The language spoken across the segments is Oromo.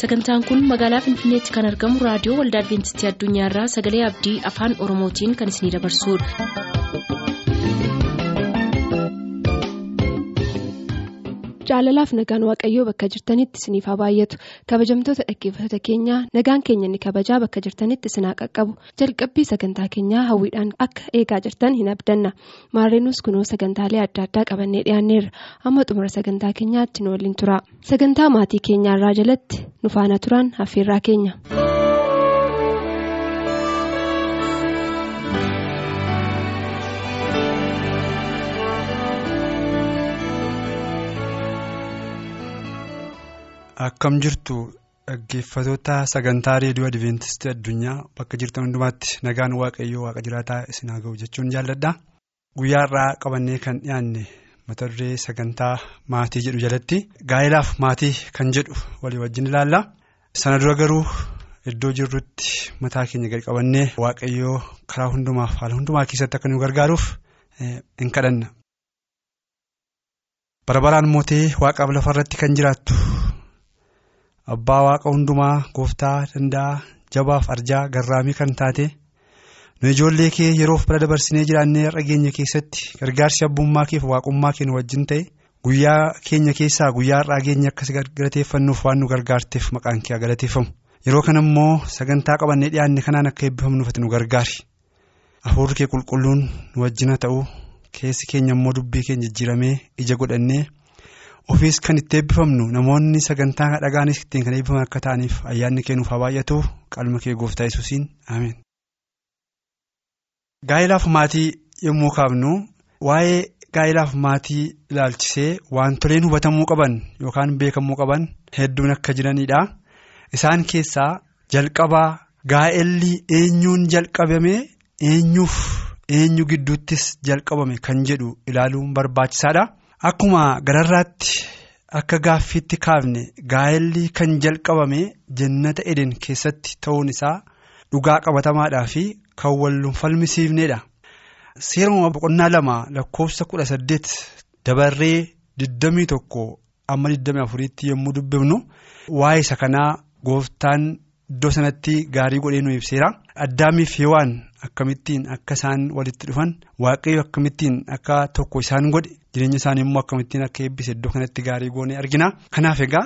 sagantaan kun magaalaa finfinneetti kan argamu raadiyoo waldaa adventistii addunyaarraa sagalee abdii afaan oromootiin kan isinidabarsudha. Jaalalaaf nagaan waaqayyoo bakka jirtanitti isiniif haa baay'atu kabajamtoota dhaggeeffattoota keenyaa nagaan keenya inni kabajaa bakka jirtanitti isin haa qaqqabu. Jalqabbii sagantaa keenyaa hawwiidhaan akka eegaa jirtan hin abdanna. Maarreenus kunoo sagantaalee adda addaa qabannee dhiyaanneerra. Amma xumura sagantaa keenyaatti nu waliin tura. Sagantaa maatii keenyaarraa jalatti nu faana turan affeerraa keenya. Akkam jirtu dhaggeeffatoota sagantaa reediyoo Adiveentistii addunyaa bakka jirtan hundumaatti nagaan waaqayyoo waaqa jiraataa isin haa ga'u jechuun jaalladha. Guyyaa irraa qabannee kan dhiyaanne mata duree sagantaa maatii jedhu jalatti gaa'ilaaf maatii kan jedhu walii wajjin ilaalla. Sana dura garuu iddoo jirrutti mataa keenya gadi qabannee waaqayyoo karaa hundumaaf haala hundumaa keessatti akka nu gargaaruuf hin kadhanna. Barabaraan mootee waaqaaf lafarratti kan jiraattu. Abbaa waaqa hundumaa gooftaa danda'a jabaaf arjaa garraamii kan taate nu ijoollee kee yeroof bira dabarsinee jiraannee har'a keenya keessatti gargaarsi abbummaa keef waaqummaa keenya wajjin ta'e guyyaa keenya keessaa guyyaa har'aa keenya akkas galateeffannuuf waan nu gargaarteef maqaan kee galateeffamu yeroo kana immoo sagantaa qabannee dhiyaanne kanaan akka eebbifamnuuf nu gargaari hafuurri kee qulqulluun nu wajjina ta'u keessi keenya immoo dubbii keenya jijjiiramee ija godhannee. Ofiis kan itti eebbifamnu namoonni sagantaa dhagaanis ittiin kan eebbifaman akka ta'aniif ayyaanni kennuuf haa baay'atu qalma kee gooftaa yesuusiin ameen. Gaa'ilaaf maatii yommuu kaafnu waa'ee gaa'ilaaf maatii ilaalchisee wantoleen hubatamuu qaban yookaan beekamuu qaban hedduun akka jiranidha. Isaan keessaa jalqabaa gaa'elli eenyuun jalqabame eenyuuf eenyu gidduuttis jalqabame kan jedhu ilaaluun barbaachisaadha. Akkuma gararraatti akka gaaffiitti kaafne gaa'elli kan jalqabame jannata eden keessatti ta'uun isaa dhugaa qabatamaadhaa fi kan wal falmisiifnedha. Seeruma boqonnaa lama lakkoofsa kudha saddeet dabarree digdamii tokko amma digdamii afuriitti yommuu dubbifnu waa'ee isa kanaa gooftaan iddoo sanatti gaarii godhee nu ibseera. Addaamiif Hewaan akkamittiin akka isaan walitti dhufan waaqayyo akkamittiin akka tokko isaan godhe jireenya isaanii immoo akkamittiin akka eebbise iddoo kanatti gaarii goonee argina. Kanaaf egaa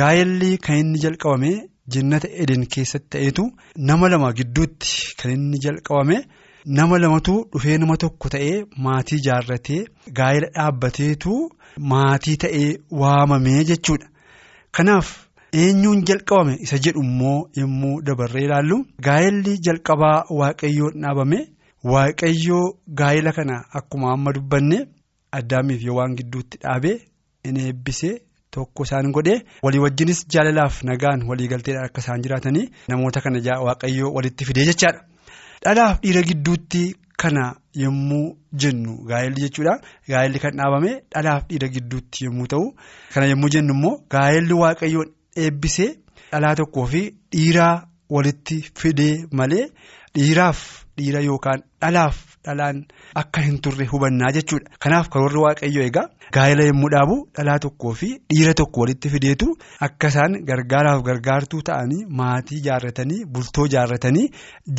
gaa'elli kan inni jalqabame jannata eden keessatti ta'eetu nama lama gidduutti kan inni jalqabame nama lamatu dhufee nama tokko ta'ee maatii ijaarratee gaa'ela dhaabbateetu maatii ta'ee waamamee jechuudha. Kanaaf. Eenyuun jalqabame isa jedhu immoo yommuu dabarree ilaallu gaa'elli jalqabaa waaqayyoon dhaabame waaqayyoo gaa'ela kana akkuma amma dubbanne addaamiif yoo waan gidduutti dhaabee inni eebbisee tokko isaan godhee walii wajjinis jaalalaaf nagaan waliigalteedhaan akka isaan jiraatanii namoota kana waaqayyoo walitti fidee jechaadha. dhalaaf dhiira gidduutti kana yommuu jennu gaa'elli jechuudha gaa'elli kan dhaabame dhalaaf dhiira gidduutti yommuu ta'u kana yommuu jennu immoo gaa'elli waaqayyoon. Eebbisee dhalaa tokkoo fi dhiiraa walitti fidee malee dhiiraaf dhiira yookaan dhalaaf dhalaan akka hin turre hubannaa jechuudha. Kanaaf karoorri waaqayyoo egaa gaa'ela yommuu dhaabu dhalaa tokkoo fi dhiira tokko walitti fideetu akka isaan gargaaraaf gargaartuu ta'anii maatii ijaarratanii bultoo ijaarratanii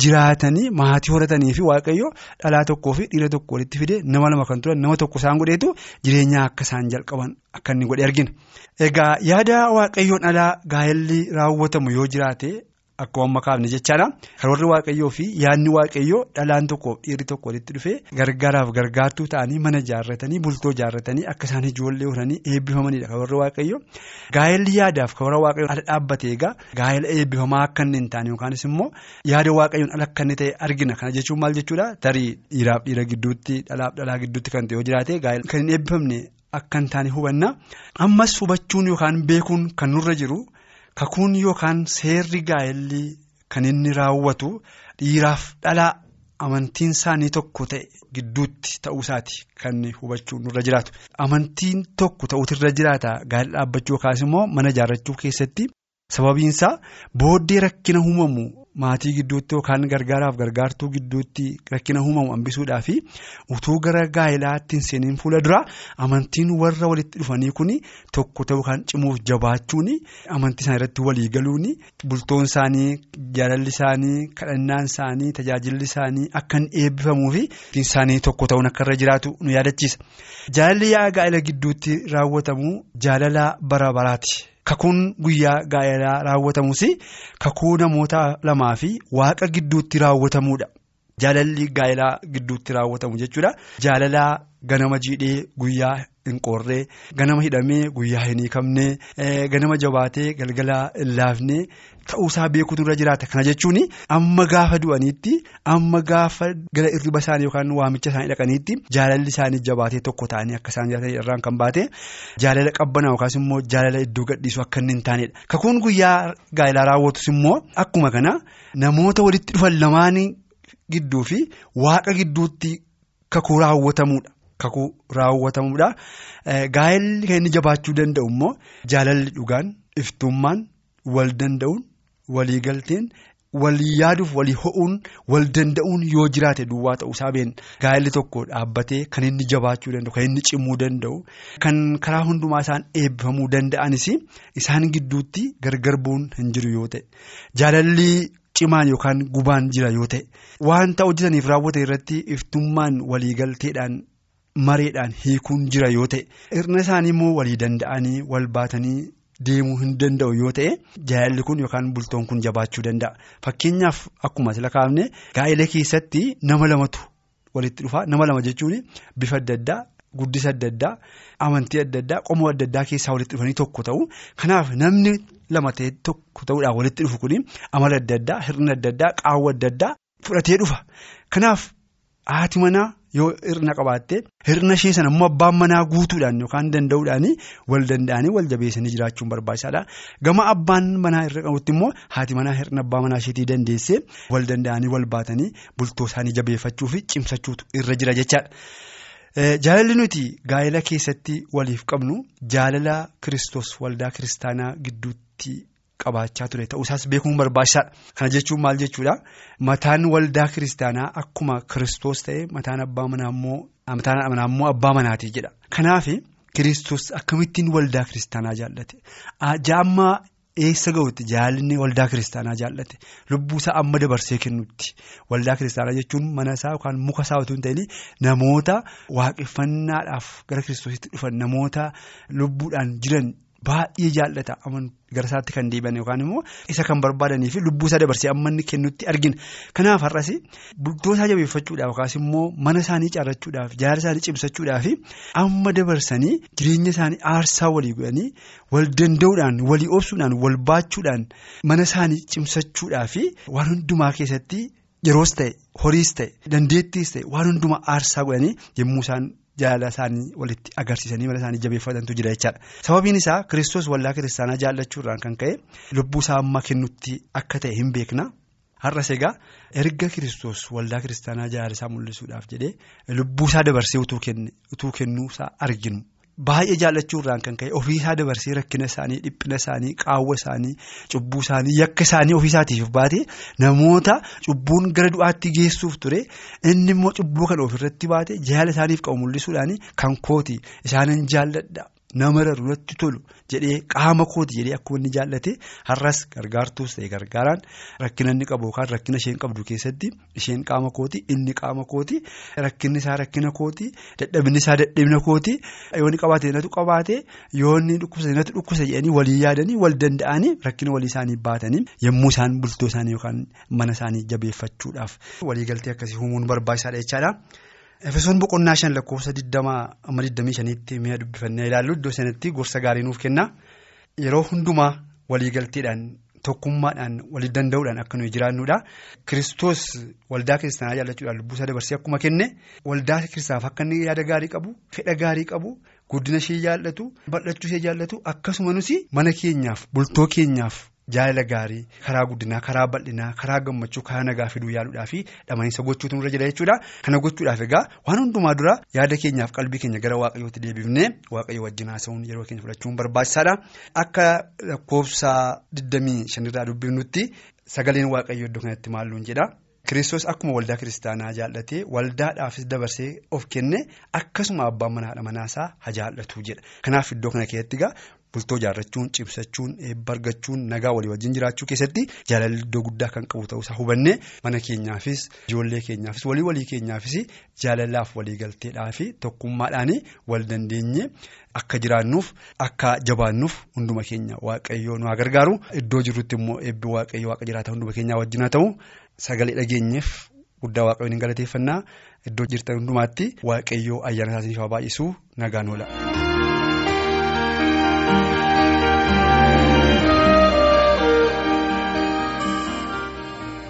jiraatanii maatii horatanii fi waaqayyoo dhalaa tokkoo fi dhiira tokko walitti fidee nama lama kan turan nama tokko isaan godheetu jireenya akka isaan jalqaban akka inni godhe argina. Egaa yaada waaqayyoon alaa gaa'elli raawwatamu yoo jiraate akkuma amma kaafne jechaadha. Karoorri waaqayyoo fi yaadni waaqayyoo dhalaan tokkoof dhiirri tokko walitti dhufee gargaaraaf gargaartuu ta'anii mana ijaarratanii bultoo ijaarratanii akka isaan ijoollee horanii eebbifamanidha karoorri waaqayyoo. Gaa'elli yaadaaf karoora waaqayyoon ala dhaabbate egaa gaa'ela eebbifamaa akka inni hin taane yookaanis immoo yaada waaqayyoon ala akka inni ta'e argina. Kana jechuun maal jechuudha tarii dhiiraaf dhiira gidduutti dhalaaf dhalaa gidduutti kan ta'e yoo jiraate gaa'ela kan hin eebbifamne. Akka hin taane hubanna ammas hubachuun yookaan beekuun kan nurra jiru kakuun yookaan seerri gaa'elli kan inni raawwatu dhiiraaf dhalaa amantiin isaanii tokko ta'e gidduutti ta'uusaati kan hubachuun nurra jiraatu. Amantiin tokko ta'uutu irra jiraata gaa'ela dhaabbachuu yookaas immoo mana ijaarrachuu keessatti sababiinsaa booddee rakkina uumamu maatii gidduutti yookaan gargaaraaf gargaartuu gidduutti rakkina uumamu hambisuudhaa fi utuu gara gaa'ilaatti hin seeniin fuula dura amantiin warra walitti dhufanii kun tokko ta'uu kan cimuuf jabaachuun amantii isaanii irratti walii galuun bultoon isaanii jaalalli isaanii kadhannaan isaanii tajaajilli isaanii akka hin eebbifamuu fi isaanii tokko ta'uun akka irra jiraatu nu yaadachiisa. Jaalalli yaa gaa'ela gidduutti raawwatamu jaalala bara baraati. Kakuun guyyaa gaa'elaa raawwatamus kakuu namoota lamaa fi waaqa gidduutti raawwatamuudha. Jaalalli gaa'elaa gidduutti raawwatamu jechuudha. Jaalalaa ganama jiidhee guyyaa hin qorree ganama hidhamee guyyaa hin hiikamnee ganama jabaatee galgala hin laafnee ta'uusaa beekuutu irra jiraata. Kana jechuun amma gaafa du'aniitti amma gaafa gara irriba isaanii yookaan waamicha isaanii dhaqaniitti jaalalli isaanii jabaatee tokko ta'anii akka isaan jiraatan irraan kan baate jaalala qabbanaa yookaas immoo jaalala iddoo gadhiisu akka inni hin taanedha. Kakuun guyyaa gaa'elaa raawwatus immoo akkuma kana namoota walitti dhufan lamaan gidduu fi waaqa gidduutti kakuu raawwatamuudha. Kakuu raawwatamuudha. Gaa'elli kan inni jabaachuu danda'u immoo jaalalli dhugaan iftummaan wal danda'uun walii galteen walii yaaduuf walii ho'uun wal danda'uun yoo jiraate duwwaa ta'uusaa beekna. Gaa'elli tokko dhaabbatee kan inni jabaachuu danda'u kan inni cimuu danda'u kan karaa hundumaa isaan eebbifamuu danda'anis isaan gidduutti gargar bu'uun hin jiru yoo ta'e jaalalli. Cimaan yookaan gubaan jira yoo ta'e wanta hojjetaniif raawwate irratti iftummaan waliigalteedhaan mareedhaan hiikuun jira yoo ta'e hirna isaanii immoo walii danda'anii wal baatanii deemuu hin danda'u yoo ta'e jaalalli kun yookaan bultoon kun jabaachuu danda'a. Fakkeenyaaf akkuma sila kaafne gaa'ela keessatti nama lamatu walitti dhufa nama lama jechuun bifa adda addaa guddisa adda addaa amantii adda addaa qomoo adda addaa keessaa walitti dhufanii tokko ta'u kanaaf namni. lama ta'e tokko ta'uudhaan walitti dhufu kun amala adda addaa hirna adda addaa qaawwa adda addaa fudhatee dhufa kanaaf haati manaa yoo hirna qabaatte hirna ishee sana immoo abbaan manaa guutuudhaan yookaan danda'uudhaan wal danda'anii wal jabeessanii jiraachuun barbaachisaadha gama abbaan manaa irra qabutti immoo haati manaa hirna abbaa manaa isheetii dandeessee wal danda'anii wal baatanii bultoo isaanii jabeeffachuu fi cimsachuutu irra jira jechaadha. Jaalalli nuti gaa'ela keessatti waliif qabnu jaalala kristos waldaa kiristaanaa gidduutti qabaachaa ture. Ta'uusaas beekuun barbaachisaadha. Kana jechuun maal jechuudha? Mataan waldaa kiristaanaa akkuma kristos ta'e mataan abbaa manaa immoo abbaa manaatii jedha. Kanaaf kristos akkamittiin waldaa kiristaanaa jaallate? Jaammaa eessa ga'utti? Jaalalli waldaa kiristaanaa jaallate? Lubbuusaa amma dabarsee kennutti? Waldaa kiristaanaa jechuun mana isaa yookaan muka isaa otoo hin ta'in namoota waaqeffannaadhaaf gara kiristoositti dhufan namoota lubbuudhaan jiran baay'ee jaallata gara isaatti kan deebi'an yookaan immoo isa kan barbaadanii fi lubbuusaa dabarsee amma inni kennutti argina kanaaf har'as bultoo isaa jabeeffachuudhaaf yookaas immoo mana isaanii caarrachuudhaaf jaalala isaanii cimsachuudhaaf amma dabarsanii jireenya isaanii aarsaa walii godhanii wal danda'uudhaan walii obsuudhaan wal baachuudhaan mana isaanii cimsachuudhaaf waan hundumaa keessatti yeroos ta'e horiis ta'e dandeettiis ta'e waan hundumaa aarsaa godhanii yommuu isaan. Jaalala isaanii walitti agarsiisanii mana isaanii jabeeffatantu jira jechaadha. Sababiin isaa Kiristoos waldaa kiristaanaa jaallachuudhaan kan ka'e lubbuu isaa amma kennutti akka ta'e hin beekna. Har'as egaa erga Kiristoos waldaa kiristaanaa jaalala isaa mul'isuudhaaf jedhee lubbuu isaa dabarsee utuu kennuusaa arginu. Baay'ee jaallachuurraan kan ka'e ofiisaa dabarsee rakkina isaanii dhiphina isaanii qaawwa isaanii cubbuu isaanii yakka isaanii ofiisaatiif baate namoota cubbuun gara du'aatti geessuuf ture. Inni immoo cubbuu kana ofirratti baate jaalala isaaniif qabu mul'isuudhaan kan kooti. Isaanin jaalladha nama irratti tolu jedhee qaama kooti jedhee akkuma inni jaallate har'as gargaartuus ta'e gargaaraan rakkina inni qabu yookaan rakkina isheen qabdu keessatti isheen qaama kooti inni qaama kooti rakkinni isaa rakkina kooti dadhabinni isaa dadhabina kooti yoo inni qabaate natu qabaate yoo inni dhukkubsate natu dhukkubsa jedhanii walii yaadanii wal danda'anii rakkina walii isaanii baatanii yommuu isaan bultoo isaanii yookaan mana isaanii jabeeffachuudhaaf waliigaltee akkasii uumuun barbaachisaadha jechaadha. Efesoon boqonnaa shan lakkoofsa 20 amma 25tti mi'a dubbifannee ilaallu iddoo sanatti gorsa gaarii nuuf kenna yeroo hundumaa waliigalteedhaan tokkummaadhaan walii danda'uudhaan akka nuyi jiraannudha. Kiristoos waldaa kiristaanaa jaallachuudhaan lubbuusaa dabarsee akkuma kenne waldaa kiristaanaaf akka inni yaada gaarii qabu fedha gaarii qabu guddina ishee jaallatu bal'achuu ishee jaallatu akkasumas mana keenyaaf bultoo keenyaaf. Jaalala gaarii karaa guddinaa karaa bal'inaa karaa gammachuu karaa nagaa fiduu yaaluudhaa fi dhamaniinsa gochuutu nurra jira jechuudha. Kana gochuudhaaf egaa waan hundumaa dura yaada keenyaaf qalbii keenya gara waaqayyootti deebifnee waaqayyo wajjin haasa'uun yeroo keenya fudhachuun barbaachisaadha. Akka lakkoofsa 25 irraa dubbifnutti sagaleen waaqayyoo iddoo kanatti maalluun jedha. Kiristoos akkuma waldaa kiristaanaa jaallatee waldaadhaafis dabarsee of kenne akkasuma abbaan manaadha manaasaa haa jaallatu jedha. Kanaaf iddoo kana keessatti bultoo jaarrachuun cimsachuun eebba argachuun nagaa walii wajjin jiraachuu keessatti jaalalli iddoo guddaa kan qabu ta'uusaa hubannee mana keenyaafis ijoollee keenyaafis walii walii keenyaafis jaalalaaf waliigalteedhaa fi tokkummaadhaan wal dandeenye akka jiraannuuf akka jabaannuuf hunduma keenya waaqayyoo nu haa gargaaru iddoo jirrutti immoo eebbi waaqayyoo waaqa jiraata hunduma keenyaa wajjin haa ta'u. Sagalee dhageenyeef guddaa waaqayyoon hin galateeffannaa iddoo jirtan hundumaatti waaqayyoo ayyaana isaaniif haa baay'isuu nagaan oola.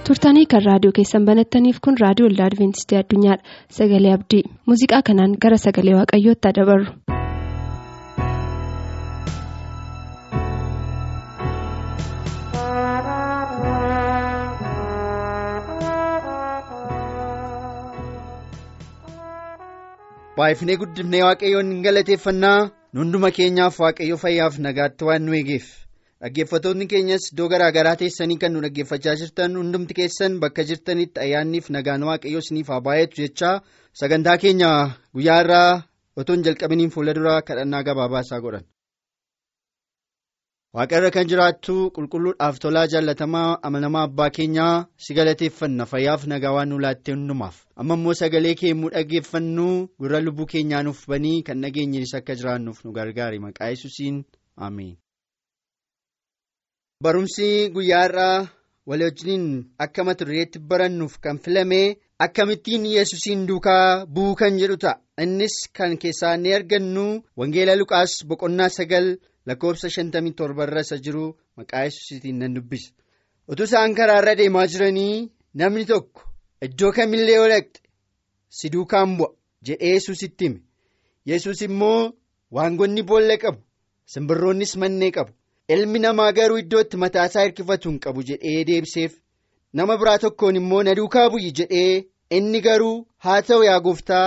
Turtanii kan raadiyoo keessan banattaniif kun raadiyoo waldaa adventistii addunyaadha sagalee abdii. Muuziqaa kanaan gara sagalee waaqayyootti haa dabarru. baay'ifnee guddifnee waaqayyoon hin galateeffannaa. Hunduma keenyaaf waaqayyo fayyaaf nagaatti waan nu eegeef dhaggeeffatoonni keenyas iddoo garaa garaa teessanii kan nu dhaggeeffachaa jirtan hundumti keessan bakka jirtanitti ayyaanniif nagaan waaqayyo isiniif haa baay'atu jechaa sagantaa keenya guyyaa irraa otoo hin jalqabiniin fuula duraa kadhannaa gabaabaa isaa godhan. waaqarra kan jiraattu qulqulluudhaaf tolaa jaallatamaa amanamaa abbaa keenyaa si galateeffanna fayyaaf nagaa waan nu laattee hundumaaf amma immoo sagalee kee yommuu dhaggeeffannu gurra lubbuu keenyaa nuuf banii kan nageenyinis akka jiraannuuf nu gargaari maqaa yesuusiin ameen. Barumsi guyyaa irraa walii wajjiniin akka mata dureetti barannuuf kan filame akkamittiin yesuusiin duukaa bu'uu kan jedhu ta'a. Innis kan keessaa ni argannu wangeela luqaas boqonnaa sagal. lakkoofsa shantamii torba irra isa jiru maqaa yesuusiitiin nan dubbisa. Utuu isaan karaarra deemaa jiranii namni tokko iddoo kamillee yoo dhaqxe si duukaan bu'a jedhee yesuusitti hime. Yesus immoo waangonni boolla qabu simbirroonnis mannee qabu ilmi namaa garuu iddootti mataasaa hirkifatu hin qabu jedhee deebiseef nama biraa tokkoon immoo na duukaa bu'i jedhee inni garuu haa ta'u yaa gooftaa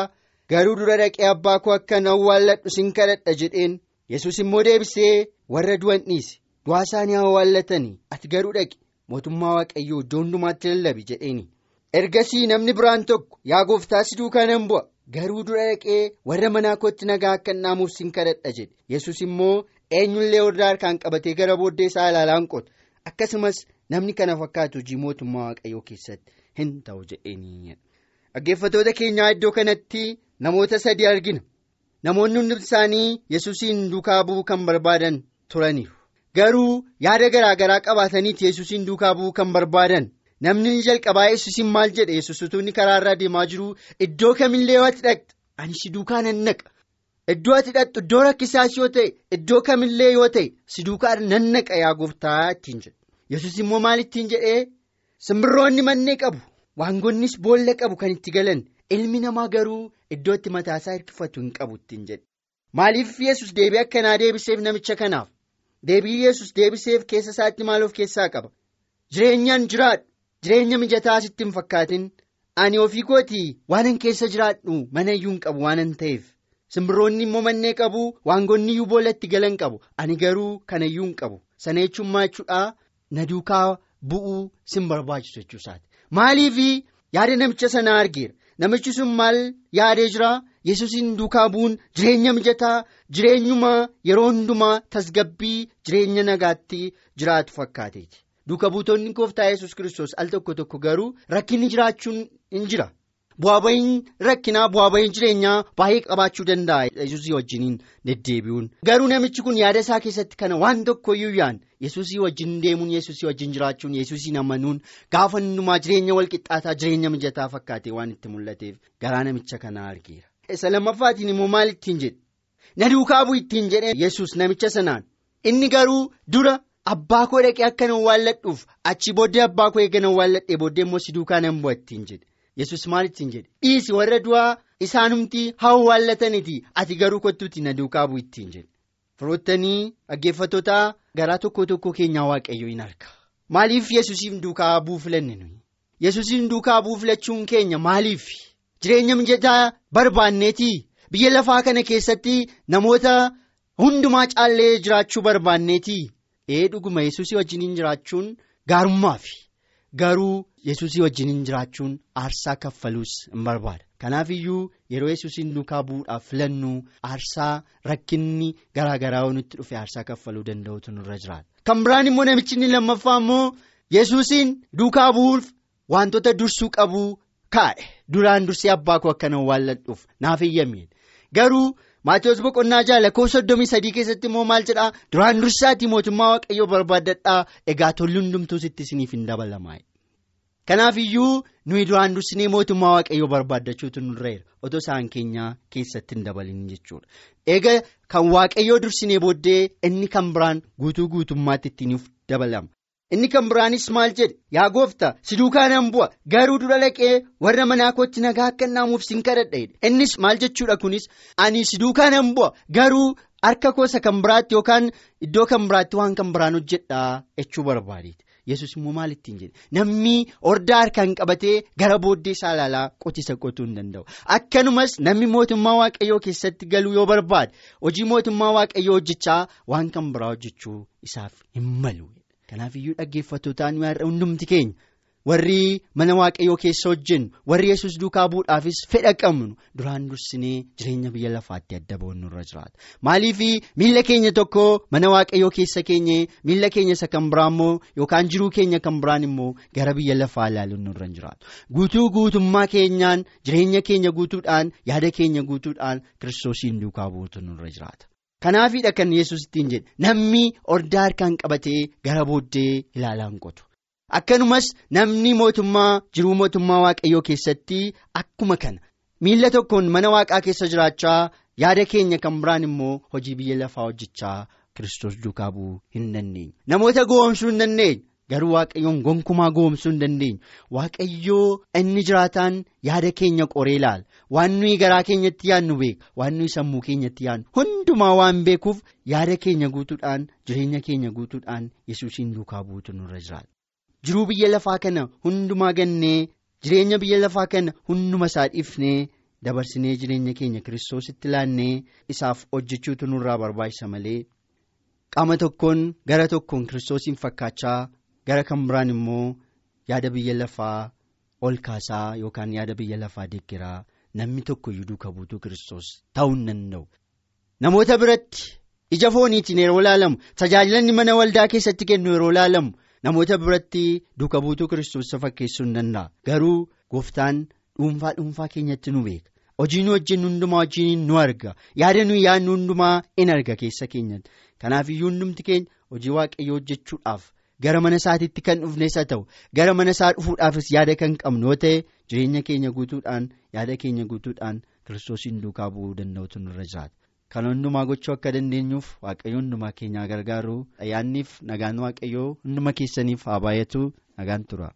garuu dura dhaqee abbaa koo akkan awwaalladhu sin kadhadha jedheen. yesus immoo deebisee warra du'an dhiise du'aa isaanii awwaallatanii ati garuu dhaqi mootummaa waaqayyoo iddoo hundumaatti lallabi jedheeni. Ergasii namni biraan tokko yaa gooftaa si duukaa nan bu'a garuu dura dhaqee warra manaa kootti nagaa akka dhaamuuf sin kadhadha jedhe. Yesus immoo eenyullee warra harkaan qabatee gara booddee isaa ilaalaan qota akkasumas namni kana fakkaatu hojii mootummaa waaqayyoo keessatti hin ta'u jedheeni dhaggeeffatoota keenyaa iddoo kanatti namoota sadii argina. namoonni hundi isaanii yesuusiin duukaa bu'uu kan barbaadan turaniiru. Garuu yaada garaa garaa qabaataniiti yesuusiin duukaa bu'uu kan barbaadan. Namni jalqabaa yesuusiin maal jedhe? Yesus utuu inni karaa irraa deemaa jiru iddoo kamillee yoo ati dhaqxe? Ani si duukaa nan naqa iddoo ati dhaqxu iddoo rakkisaas yoo ta'e iddoo kamillee yoo ta'e si duukaa nan naqa yaa gooftaa ittiin jedhe. Yesus immoo maal ittiin jedhee? Simbirroonni mannee qabu waangonnis boolla qabu kan itti galan. ilmi namaa garuu iddootti mataasaa hirkifatu hin qabu ittiin jedhe. Maaliif yesus deebii akkanaa deebiseef namicha kanaaf? Deebii yesus deebiseef keessa isaatti maal of keessaa qaba? Jireenyaan jiraadhu. Jireenya mijataa sitti hin fakkaatin. Ani ofii kootii waanan keessa jiraadhu mana iyyuu hin qabu waanan ta'eef simbirroonni immoo mannee qabu waangonni iyyuu boollatti galan qabu. Ani garuu kana iyyuu hin qabu. Sana jechuun maachuudhaa na duukaa bu'uu sin barbaachisu jechuusaati maaliif yaada namicha sanaa argeera. namichi sun maal yaadee jira? Yesuusiin duukaa bu'uun jireenya mijataa jireenyuma yeroo hundumaa tasgabbii jireenya nagaatti jiraatu fakkaateeti. Duuka buutonni gooftaa yesus kiristoos al tokko tokko garuu rakkinni jiraachuun hin jira bu'aa bahiin rakkinaa bu'aa bahiin jireenyaa baay'ee qabaachuu danda'a. Yesuusii wajjiniin deddeebi'uun. Garuu namichi kun yaada isaa keessatti kana waan tokkoyyuu yaan yesuusii wajjin deemuun yesuusii wajjin jiraachuun yesuusiin amanuun gaafa hundumaa jireenya walqixxaataa jireenya mijataa fakkaatee waan itti mul'ateef garaa namicha kanaa argeera. isa lammaffaatiin immoo maal ittiin jedhe? Na duukaa bu'u ittiin jedhe yesus namicha sanaan. Inni garuu dura abbaa koo dhaqee akka nan awwaalladhuuf achi booddee abbaa koo eega nan awwaalladhee booddee immoo si duukaa nan bu'a ittiin jedhe yesus maal ittiin jedhe. Dhiisi warra du'aa isaanumti haa awwaallataniiti ati garuu kottuuti na duukaa bu'u ittiin jedhe. Firoottanii dhaggeeffattoota garaa tokko tokko keenyaa waaqayyo hin arga. Maaliif yesusiin duukaa bu'uu filanne nuyi? Yesusiin duukaa bu'uu filachuun keenya maaliif. jireenya mijataa barbaanneetii biyya lafaa kana keessatti namoota hundumaa caallee jiraachuu barbaanneetii ee dhuguma yesuusii wajjiniin jiraachuun gaarummaafi garuu yesuusii wajjin jiraachuun aarsaa kaffaluus hin barbaada. Kanaaf iyyuu yeroo yesuusiin duukaa bu'uudhaaf filannu aarsaa rakkinni garaa garaa nutti dhufe aarsaa kaffaluu danda'utu nurra jiraata. Kan biraan immoo namichi inni lammaffaa immoo yesuusiin duukaa bu'uuf wantoota dursuu qabu kaa'e duraan dursee abbaa koo akkana waalladhuuf naaf eeyyameen garuu. Maatiyoos boqonnaa ja'a lakkoofsa soddomii sadii keessatti immoo maal jedhaa duraan dursaatii mootummaa waaqayyoo barbaadadhaa egaa tolli hundumtuu sitti isiniif hin dabalamaa. Kanaaf iyyuu nuyi duraan dursinee mootummaa waaqayyoo barbaaddachuutu nurra jira otoo isaan keenyaa keessatti hin dabalin jechuudha. Egaa kan waaqayyoo dursinee booddee inni kan biraan guutuu guutummaatti ittiin dabalama. Inni kan biraanis maal jedhe? Yaa gooftaa si duukaa nan bu'a. Garuu dura dhaqee warra manaa kootti nagaa akka naamuuf sin kadhadha innis maal jechuudha kunis? Ani si duukaa nan bu'a. Garuu harka koosa kan biraatti yookaan iddoo kan biraatti waan kan biraan hojjedhaa jechuu barbaadeeti yesus immoo maal ittiin jedhe. Namni hordaa harkaan qabatee gara booddee isaa ilaalaa qotisa qotuu hin danda'u. Akkanumas namni mootummaa waaqayyoo keessatti galuu yoo barbaade hojii mootummaa waaqayyoo hojjechaa waan kan biraa hojjechuu isaaf hin malu. Kanaaf iyyuu dhaggeeffattootaan hundumti keenya warri mana waaqayyoo keessa hojjennu warri yesus duukaa bu'uudhaafis fedha qabnu duraan dursinee jireenya biyya lafaatti adda ba'uun nurra jiraata. Maaliif miila keenya tokko mana waaqayyoo keessa keenye miila keenya isa kan biraa immoo yookaan jiruu keenya kan biraan immoo gara biyya lafaa ilaaluun nurra jiraatu. Guutuu guutummaa keenyaan jireenya keenya guutuudhaan yaada keenya guutuudhaan kiristoosiin duukaa bu'uutu nurra jiraata. Kanaafidha kan yesus ittiin jedhe namni hordaa harkaan qabatee gara booddee ilaalaan qotu akkanumas namni mootummaa jiruu mootummaa waaqayyoo keessatti akkuma kana. Miila tokkoon mana waaqaa keessa jiraachaa yaada keenya kan biraan immoo hojii biyya lafaa hojjechaa kiristoos duukaa bu'uu hin dandeenye. Namoota goomsuu hin dandeenye. Garuu waaqayyoon gonkumaa goomsuu hin dandeenyu waaqayyoo inni jiraataan yaada keenya qoree ilaala. Waan nuyi garaa keenyatti yaadnu beeka. Waan nuyi sammuu keenyatti yaadnu. Hundumaa waan beekuuf yaada keenya guutuudhaan jireenya keenya guutuudhaan yesuusiin duukaa buutu nurra jiraata. Jiruu biyya lafaa kana hundumaa gannee jireenya biyya lafaa kana hunduma isaa dhiifnee dabarsinee jireenya keenya kiristoositti laannee isaaf hojjechuutu nurraa barbaachisa malee qaama tokkoon gara tokkoon kiristoosiin fakkaachaa. gara kan biraan immoo yaada biyya lafaa ol kaasaa yookaan yaada biyya lafaa deeggaraa namni tokko iyyuu duuka buutuu kiristoos ta'uu hin danda'u. Namoota biratti ija fooniitiin yeroo ilaalamu tajaajilanni mana waldaa keessatti kennu yeroo ilaalamu namoota biratti duuka buutuu kiristoos fakkeessuu hin danda'a. Garuu gooftaan dhuunfaa dhuunfaa keenyatti nu beeka. Hojii nu hojjennu hundumaa hojiin nu arga. Yaada nuyi yaadnu hundumaa in arga keessa keenyatti. Kanaaf iyyuu hundumti keenya hojii waaqayyoo hojjechuudhaaf. Gara mana isaatiitti kan dhufnes haa ta'u gara mana isaa dhufuudhaafis yaada kan qabnu yoo ta'e jireenya keenya guutuudhaan yaada keenya guutuudhaan kiristoosiin duukaa bu'uu danda'utu nurra jiraata. Kan hundumaa gochuu akka dandeenyuuf waaqayyo hundumaa keenyaa gargaaru ayyaanniif nagaan waaqayyoo hunduma keessaniif haa baay'atu nagaan tura.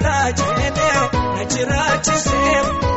Kana booddee irra faamuu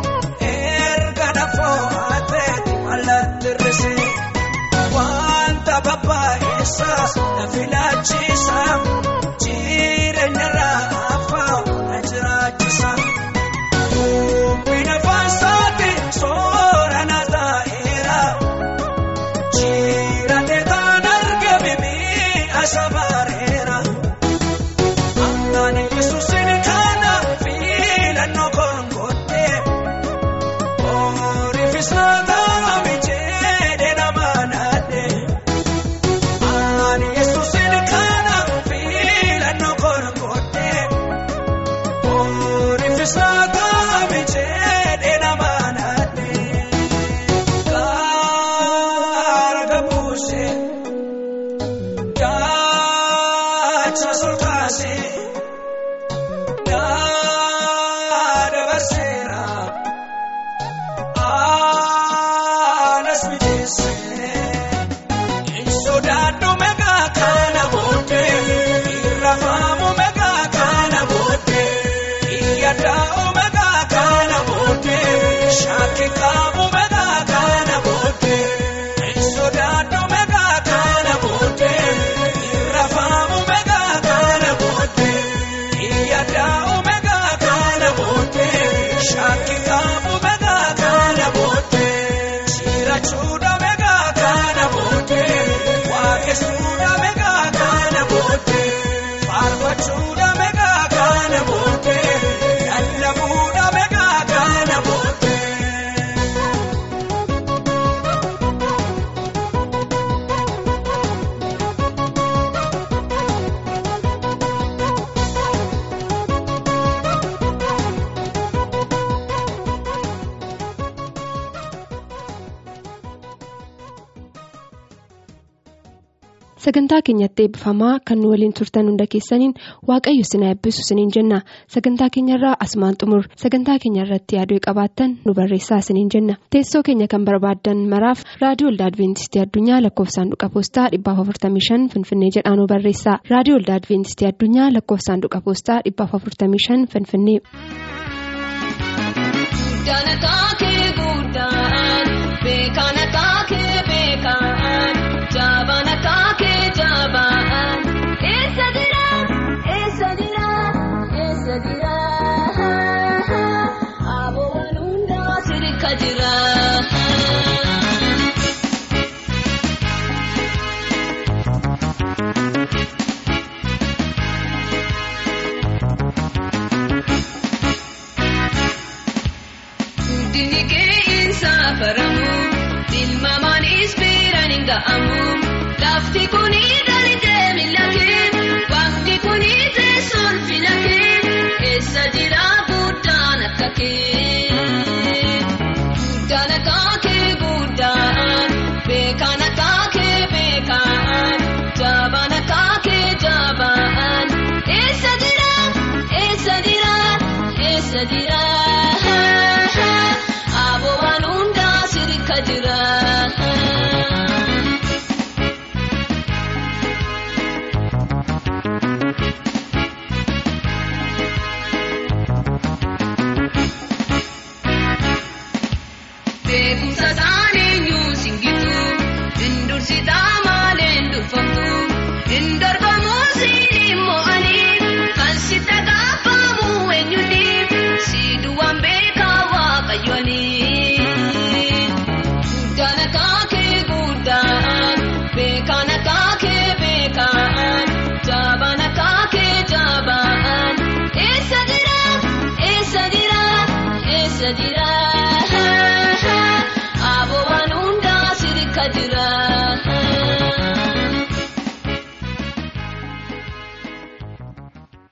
meeqa sagantaa keenyatti eebbifamaa kan nu waliin turtan hunda keessaniin waaqayyo sinaa eebbisu siniin jenna. Sagantaa keenyarraa asumaan xumur. Sagantaa keenya irratti yaaduu qabaattan nu barreessaa siniin jenna. Teessoo keenya kan barbaaddan maraaf raadiyoo waldaa adventistii addunyaa lakkoofsaanduqa poostaa 455 finfinnee jedhaa nu barreessaa raadiyoo waldaa adventistii addunyaa lakkoofsaanduqa poostaa 455 finfinnee.